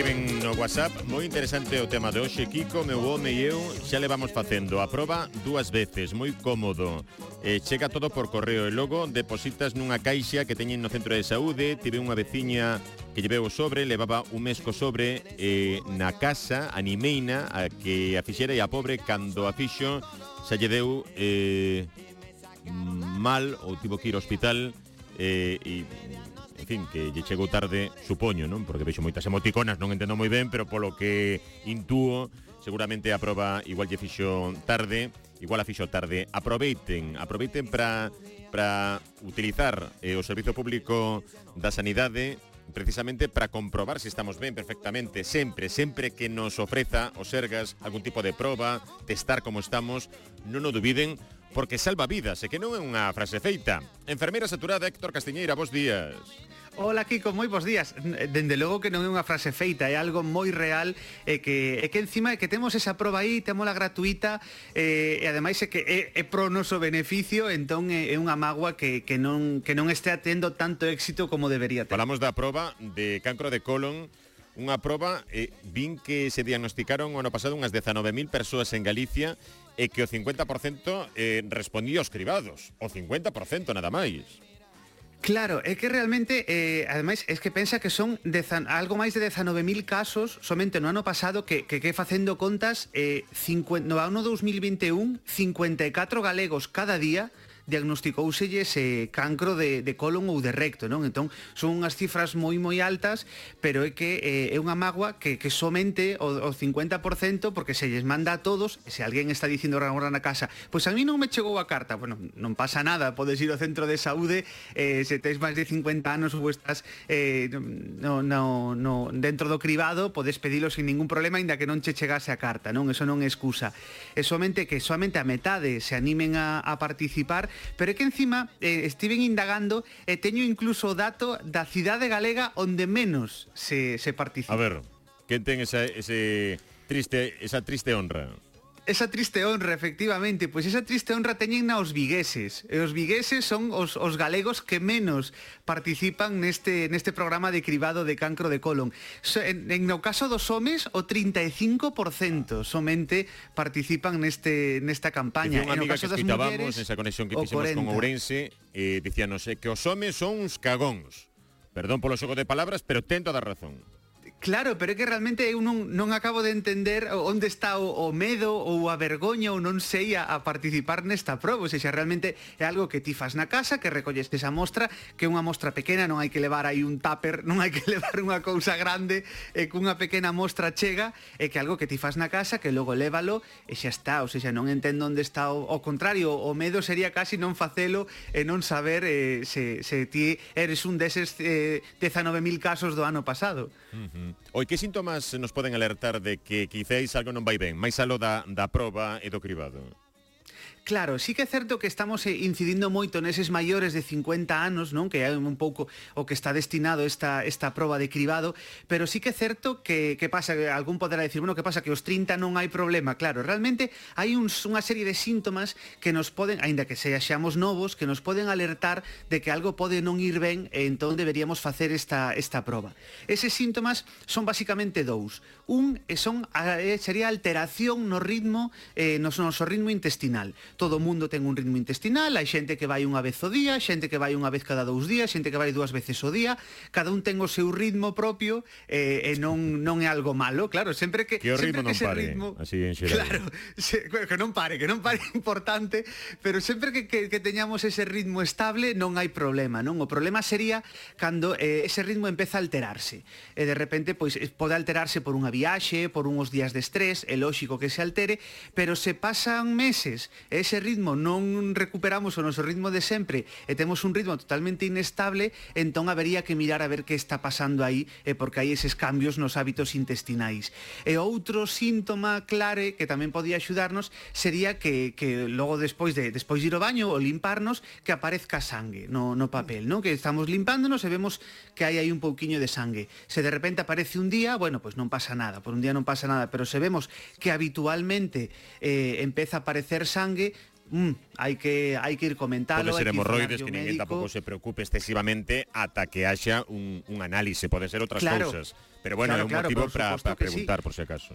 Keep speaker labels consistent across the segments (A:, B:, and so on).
A: escriben no WhatsApp. Moi interesante o tema de hoxe Kiko, meu home e eu xa levamos facendo. A proba dúas veces Moi cómodo. Eh, Chega todo por correo e logo depositas nunha caixa que teñen no centro de saúde. Tive unha veciña que lleveu o sobre, levaba un mes co sobre eh, na casa, animeina a que a fixera e a pobre cando a fixo xa lle deu eh, mal ou tivo que ir ao hospital eh, e fin, que lle chegou tarde, supoño, non? Porque vexo moitas emoticonas, non entendo moi ben, pero polo que intúo, seguramente a proba igual lle fixo tarde, igual a fixo tarde. Aproveiten, aproveiten para para utilizar eh, o servizo público da sanidade precisamente para comprobar se estamos ben perfectamente, sempre, sempre que nos ofreza o Sergas algún tipo de proba, testar como estamos, non o dubiden, porque salva vidas e que non é unha frase feita. Enfermeira saturada Héctor Castiñeira, bos días.
B: Ola Kiko, moi bons días. Dende logo que non é unha frase feita, é algo moi real e que é que encima é que temos esa proba aí, temola gratuita e, e ademais é que é, é pro noso beneficio, entón é, é unha magua que, que, non, que non este atendo tanto éxito como debería ter.
A: Falamos da proba de cancro de colon unha proba, eh, vin que se diagnosticaron o ano pasado unhas 19.000 persoas en Galicia é que o 50% eh, respondía aos cribados, o 50% nada máis.
B: Claro, é que realmente, eh, ademais, é que pensa que son dezan, algo máis de 19.000 casos somente no ano pasado que, que, que facendo contas, eh, 50, no ano 2021, 54 galegos cada día diagnosticóuselle ese eh, cancro de, de colon ou de recto, non? Entón, son unhas cifras moi moi altas, pero é que eh, é unha magua que, que somente o, o 50%, porque se lles manda a todos, se alguén está dicindo agora na casa, pois pues a mí non me chegou a carta, bueno, non pasa nada, podes ir ao centro de saúde, eh, se tens máis de 50 anos ou estás eh, no, no, no, dentro do cribado, podes pedilo sin ningún problema, ainda que non che chegase a carta, non? Eso non é excusa. É somente que somente a metade se animen a, a participar Pero é que encima eh, estiven indagando e eh, teño incluso o dato da cidade galega onde menos se, se participa.
A: A ver, quen ten esa, ese triste, esa triste honra?
B: Esa triste honra, efectivamente, pois esa triste honra teñen na os vigueses. E os vigueses son os, os galegos que menos participan neste, neste programa de cribado de cancro de colon. So, en, en no caso dos homes, o 35% somente participan neste, nesta campaña.
A: Dicía unha amiga caso que escutábamos nesa conexión que fixemos con Ourense, eh, dicíanos eh, que os homes son uns cagóns. Perdón polo xogo de palabras, pero ten toda a razón.
B: Claro, pero é que realmente eu non, non acabo de entender onde está o, o medo ou a vergoña ou non sei a, a participar nesta proba. Se xa realmente é algo que ti fas na casa, que recolles esa mostra, que é unha mostra pequena, non hai que levar aí un tupper, non hai que levar unha cousa grande, e cunha pequena mostra chega, é que algo que ti fas na casa, que logo lévalo, e xa está. Ou seja, non entendo onde está o, o contrario. O medo sería casi non facelo e non saber eh, se, se ti eres un deses eh, 19.000 casos do ano pasado.
A: Uh -huh. Oi, que síntomas nos poden alertar de que quizéis algo non vai ben, máis aló da, da proba e do cribado?
B: Claro, sí que é certo que estamos eh, incidindo moito neses maiores de 50 anos, non? Que é un pouco o que está destinado esta esta proba de cribado, pero sí que é certo que que pasa que algún poderá decir, bueno, que pasa que os 30 non hai problema, claro, realmente hai uns, unha serie de síntomas que nos poden, aínda que seamos novos, que nos poden alertar de que algo pode non ir ben e entón deberíamos facer esta esta proba. Eses síntomas son basicamente dous. Un eh, son eh, sería alteración no ritmo eh, no, no ritmo intestinal todo o mundo ten un ritmo intestinal, hai xente que vai unha vez o día, xente que vai unha vez cada dous días, xente que vai dúas veces o día, cada un ten o seu ritmo propio eh, e non non é algo malo, claro, sempre que
A: que o ritmo que
B: non
A: pare,
B: ritmo,
A: así en xeral.
B: Claro, se, que non pare, que non pare importante, pero sempre que, que, que teñamos ese ritmo estable non hai problema, non? O problema sería cando eh, ese ritmo empeza a alterarse. E de repente pois pode alterarse por unha viaxe, por unhos días de estrés, é lógico que se altere, pero se pasan meses, ese ese ritmo non recuperamos o noso ritmo de sempre e temos un ritmo totalmente inestable, entón habería que mirar a ver que está pasando aí, eh, porque hai eses cambios nos hábitos intestinais. E outro síntoma clare que tamén podía axudarnos sería que, que logo despois de despois de ir ao baño ou limparnos que aparezca sangue no, no papel, no? que estamos limpándonos e vemos que hai aí un pouquiño de sangue. Se de repente aparece un día, bueno, pois pues non pasa nada, por un día non pasa nada, pero se vemos que habitualmente eh, empeza a aparecer sangue, Mm, hai que hai que ir comentalo.
A: Pode ser hemorroides, que, que ninguén tampouco se preocupe excesivamente ata que haxa un, un análise, pode ser outras
B: claro,
A: cousas. Pero bueno, claro, é un claro, motivo para preguntar, sí. por se si acaso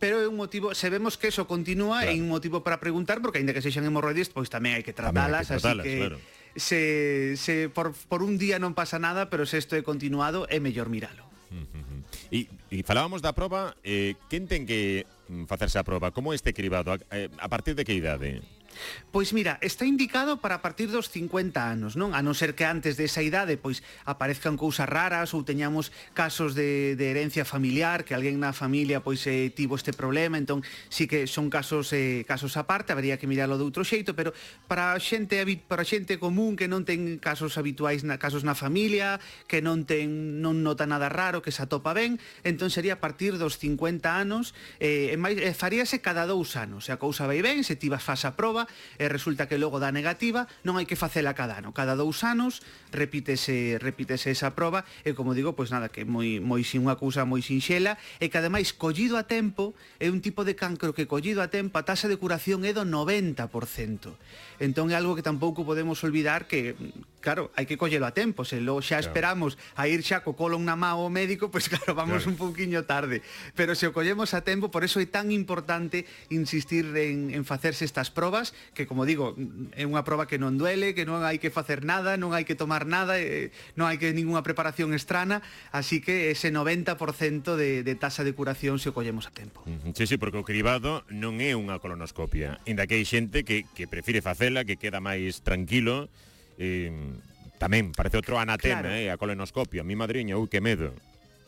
B: pero é un motivo, se vemos que eso continúa, claro. é un motivo para preguntar, porque aínda que sexan hemorroides, pois tamén hai que tratalas, hai que tratalas así que claro. se, se por, por un día non pasa nada, pero se isto é continuado, é mellor miralo.
A: Uh -huh. E, e falábamos da proba, eh, quen ten que mm, facerse a proba? Como este cribado? A, eh, a partir de que idade?
B: Pois mira, está indicado para partir dos 50 anos, non? A non ser que antes desa idade pois aparezcan cousas raras ou teñamos casos de, de herencia familiar, que alguén na familia pois eh, tivo este problema, entón sí que son casos eh, casos aparte, habría que miralo de outro xeito, pero para a xente para a xente común que non ten casos habituais na casos na familia, que non ten non nota nada raro, que se atopa ben, entón sería a partir dos 50 anos, eh, e máis, eh, faríase cada dous anos, se a cousa vai ben, se ti vas fas a proba, proba e resulta que logo dá negativa, non hai que facela cada ano. Cada dous anos repítese, repítese esa proba e como digo, pois nada, que moi, moi sin unha cousa moi sinxela e que ademais collido a tempo é un tipo de cancro que collido a tempo a taxa de curación é do 90%. Entón é algo que tampouco podemos olvidar que, claro, hai que collelo a tempo, se lo xa esperamos a ir xa co colon na má ao médico, pois claro, vamos claro. un pouquiño tarde. Pero se o collemos a tempo, por eso é tan importante insistir en, en facerse estas probas que, como digo, é unha proba que non duele, que non hai que facer nada, non hai que tomar nada, eh, non hai que ningunha preparación estrana, así que ese 90% de, de tasa de curación se o collemos a tempo.
A: Sí, sí, porque o cribado non é unha colonoscopia, inda que hai xente que, que prefire facela, que queda máis tranquilo, eh, tamén, parece outro anatema, claro. eh, a colonoscopia, mi madriña, ui, que medo.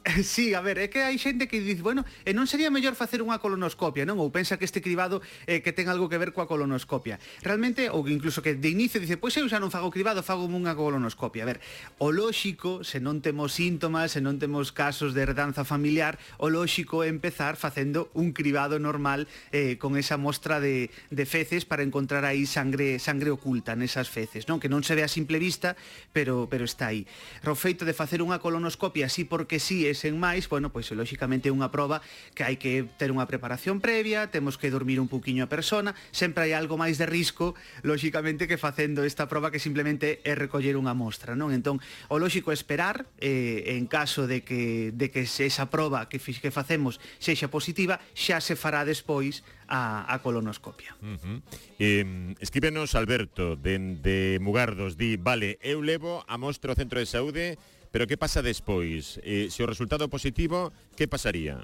B: Sí, a ver, é que hai xente que diz, bueno, e non sería mellor facer unha colonoscopia, non? Ou pensa que este cribado eh, que ten algo que ver coa colonoscopia. Realmente, ou incluso que de inicio dice, pois eu xa non fago cribado, fago unha colonoscopia. A ver, o lóxico, se non temos síntomas, se non temos casos de herdanza familiar, o lóxico é empezar facendo un cribado normal eh, con esa mostra de, de feces para encontrar aí sangre sangre oculta nesas feces, non? Que non se ve a simple vista, pero pero está aí. O feito de facer unha colonoscopia, así porque sí, sen máis, bueno, pois lóxicamente é unha proba que hai que ter unha preparación previa, temos que dormir un poquinho a persona, sempre hai algo máis de risco, lóxicamente, que facendo esta proba que simplemente é recoller unha mostra, non? Entón, o lóxico é esperar, eh, en caso de que, de que esa proba que, que facemos sexa positiva, xa se fará despois a, a colonoscopia.
A: Uh -huh. eh, escríbenos, Alberto, de, de Mugardos, di, vale, eu levo a mostra ao centro de saúde Pero que pasa despois? Eh, se o resultado positivo, que pasaría?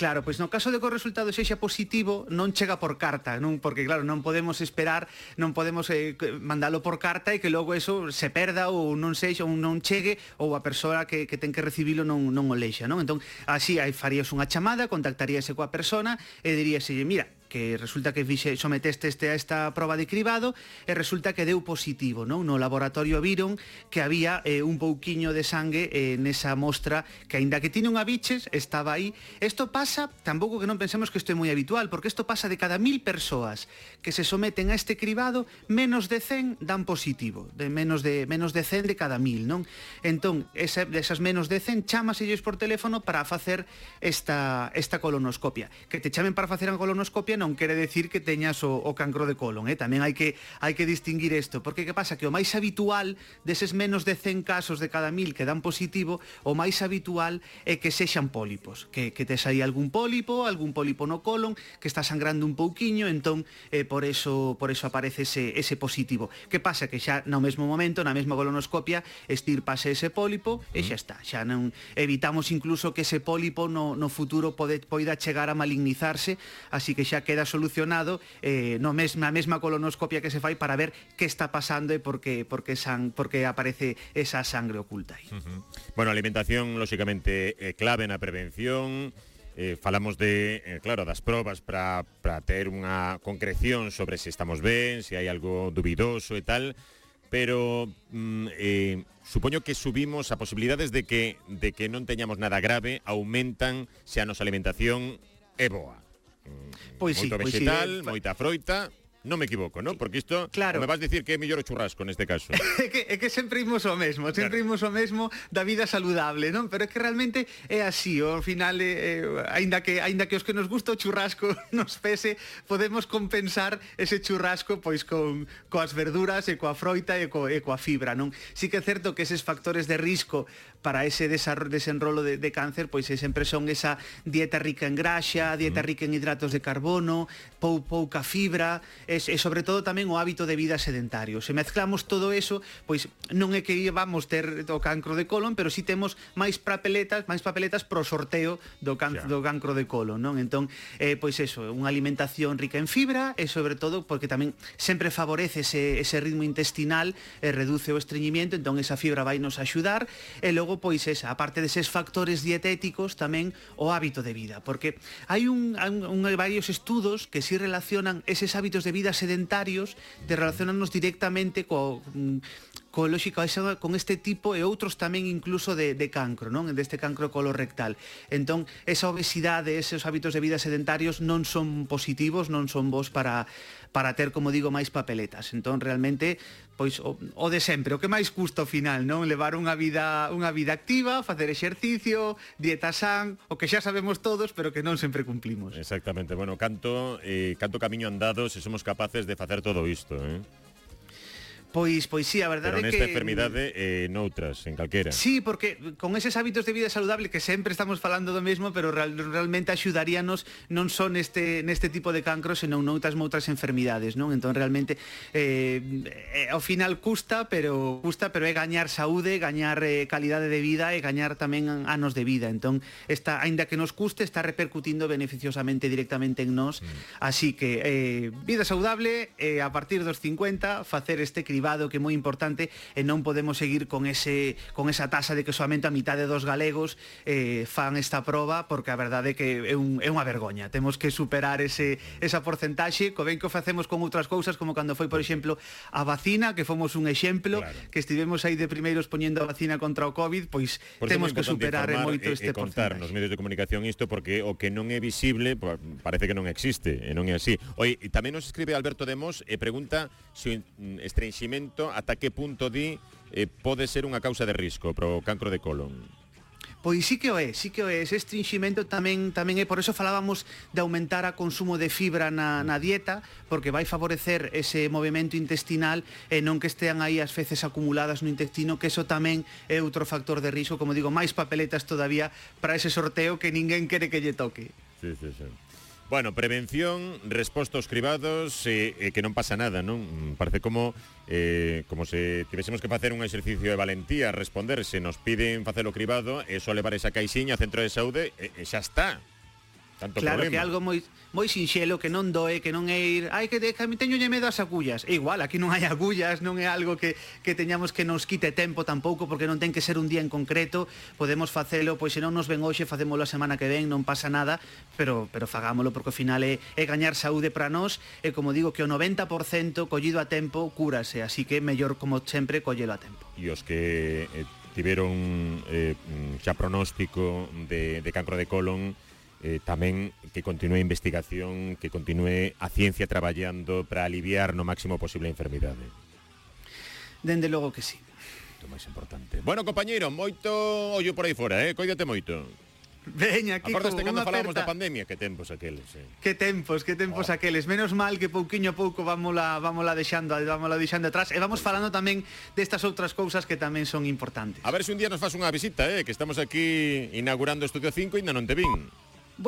B: Claro, pois no caso de que o resultado sexa positivo, non chega por carta, non porque claro, non podemos esperar, non podemos eh, mandalo por carta e que logo eso se perda ou non sexa ou non chegue ou a persoa que, que ten que recibilo non non o leixa, non? Entón, así aí farías unha chamada, contactaríase coa persona e diríase, mira, que resulta que fixe, sometesteste a esta proba de cribado e resulta que deu positivo, non? No laboratorio viron que había eh, un pouquiño de sangue eh, nesa mostra que aínda que tiña unha biches, estaba aí. Isto pasa, tampouco que non pensemos que isto é moi habitual, porque isto pasa de cada mil persoas que se someten a este cribado, menos de 100 dan positivo, de menos de menos de 100 de cada mil, non? Entón, esa, desas menos de 100 chamaselles por teléfono para facer esta esta colonoscopia. Que te chamen para facer a colonoscopia non quere decir que teñas o, o cancro de colon, eh? tamén hai que hai que distinguir isto, porque que pasa que o máis habitual deses menos de 100 casos de cada 1000 que dan positivo, o máis habitual é que sexan pólipos, que que tes aí algún pólipo, algún pólipo no colon, que está sangrando un pouquiño, entón eh, por eso por eso aparece ese ese positivo. Que pasa que xa no mesmo momento, na mesma colonoscopia, estirpase ese pólipo e mm. xa está, xa non evitamos incluso que ese pólipo no no futuro pode poida chegar a malignizarse, así que xa que queda solucionado eh, no mesma, a mesma colonoscopia que se fai para ver que está pasando e por que, por que, san, por que aparece esa sangre oculta aí. Uh
A: -huh. Bueno, alimentación, lóxicamente, eh, clave na prevención, eh, falamos de, eh, claro, das probas para ter unha concreción sobre se estamos ben, se hai algo dubidoso e tal, pero mm, eh, supoño que subimos a posibilidades de que, de que non teñamos nada grave, aumentan se a nosa alimentación é boa.
B: Pois sí, moito
A: vegetal,
B: pois sí,
A: moita froita non me equivoco, ¿no? Porque isto
B: claro.
A: me vas dicir que é mellor o churrasco neste caso.
B: é, que, é que sempre imos o mesmo, sempre claro. imos o mesmo da vida saludable, non? Pero é que realmente é así, ao final eh, eh aínda que aínda que os que nos gusta o churrasco nos pese, podemos compensar ese churrasco pois con coas verduras e coa froita e, co, e coa fibra, non? Si que é certo que eses factores de risco para ese desenrolo de, de cáncer pois é sempre son esa dieta rica en graxa, dieta mm. rica en hidratos de carbono, pou pouca fibra, e, e sobre todo tamén o hábito de vida sedentario. Se mezclamos todo eso, pois non é que vamos ter o cancro de colon, pero si sí temos máis papeletas, máis papeletas pro sorteo do, can, yeah. do cancro de colon, non? Entón, eh, pois eso, unha alimentación rica en fibra e sobre todo porque tamén sempre favorece ese, ese ritmo intestinal e reduce o estreñimiento, entón esa fibra vai nos axudar e logo pois esa, aparte deses factores dietéticos tamén o hábito de vida, porque hai un, un, un varios estudos que si sí relacionan eses hábitos de vida vida sedentarios de relacionarnos directamente co, mm, co, lógica con este tipo e outros tamén incluso de, de cancro, non? Deste cancro colorectal. Entón, esa obesidade, esos hábitos de vida sedentarios non son positivos, non son vos para, para ter, como digo, máis papeletas. Entón, realmente, pois o, o de sempre, o que máis custa ao final, non? Levar unha vida unha vida activa, facer exercicio, dieta san, o que xa sabemos todos, pero que non sempre cumplimos.
A: Exactamente. Bueno, canto eh, canto camiño andado se somos capaces de facer todo isto, eh?
B: Pois, pois sí, a verdade
A: Pero
B: nesta
A: que... enfermidade e eh, noutras, en calquera.
B: Sí, porque con eses hábitos de vida saludable que sempre estamos falando do mesmo, pero real, realmente axudaríanos non só neste, neste tipo de cancros, senón noutras moutras enfermidades, non? Entón realmente eh, eh, ao final custa, pero custa, pero é gañar saúde, gañar eh, calidade de vida e gañar tamén anos de vida. Entón, está, aínda que nos custe, está repercutindo beneficiosamente directamente en nós. Mm. Así que eh, vida saudable, eh, a partir dos 50, facer este crime privado que é moi importante e non podemos seguir con ese con esa tasa de que soamente a mitade dos galegos eh, fan esta proba porque a verdade é que é, un, é unha vergoña. Temos que superar ese, esa porcentaxe, co ben que o facemos con outras cousas, como cando foi, por exemplo, a vacina, que fomos un exemplo, claro. que estivemos aí de primeiros poñendo a vacina contra o COVID, pois por temos que superar moito este e, e
A: contar porcentaxe. nos medios de comunicación isto porque o que non é visible parece que non existe, e non é así. Oi, tamén nos escribe Alberto Demos e pregunta se o mm, estrenximento alimento ata que punto di eh, pode ser unha causa de risco para o cancro de colon?
B: Pois sí que o é, sí que o é, ese estringimento tamén tamén é, por eso falábamos de aumentar a consumo de fibra na, na dieta, porque vai favorecer ese movimento intestinal e non que estean aí as feces acumuladas no intestino, que eso tamén é outro factor de risco, como digo, máis papeletas todavía para ese sorteo que ninguén quere que lle toque.
A: Sí, sí, sí. Bueno, prevención, respostos cribados, eh, eh, que non pasa nada, non? Parece como eh, como se tivésemos que facer un exercicio de valentía, responder, se nos piden facer o cribado, e só levar esa caixiña ao centro de saúde, e, e xa está.
B: Tanto claro problema. que algo moi moi sinxelo que non doe, que non é ir, ai que, que teño medo as agullas. E igual, aquí non hai agullas, non é algo que que teñamos que nos quite tempo tampouco porque non ten que ser un día en concreto, podemos facelo, pois se non nos ven hoxe, facémolo a semana que ven, non pasa nada, pero pero fagámolo porque ao final é, é gañar saúde para nós e como digo que o 90% collido a tempo cúrase, así que mellor como sempre collelo a tempo.
A: E os que eh, tiveron eh, mm, xa pronóstico de, de cancro de colon eh, tamén que continúe a investigación, que continúe a ciencia traballando para aliviar no máximo posible a enfermidade.
B: Dende logo que sí.
A: O máis importante. Bueno, compañeiro, moito ollo por aí fora, eh? Coídate moito.
B: Veña, Kiko,
A: Acordaste cando falamos aperta. da pandemia, que tempos aqueles, eh?
B: Que tempos, que tempos oh. aqueles. Menos mal que pouquiño a pouco vámola, vámola deixando, vámola deixando atrás e vamos pois. falando tamén destas outras cousas que tamén son importantes.
A: A ver se un día nos faz unha visita, eh, que estamos aquí inaugurando Estudio 5 e ainda non te vin.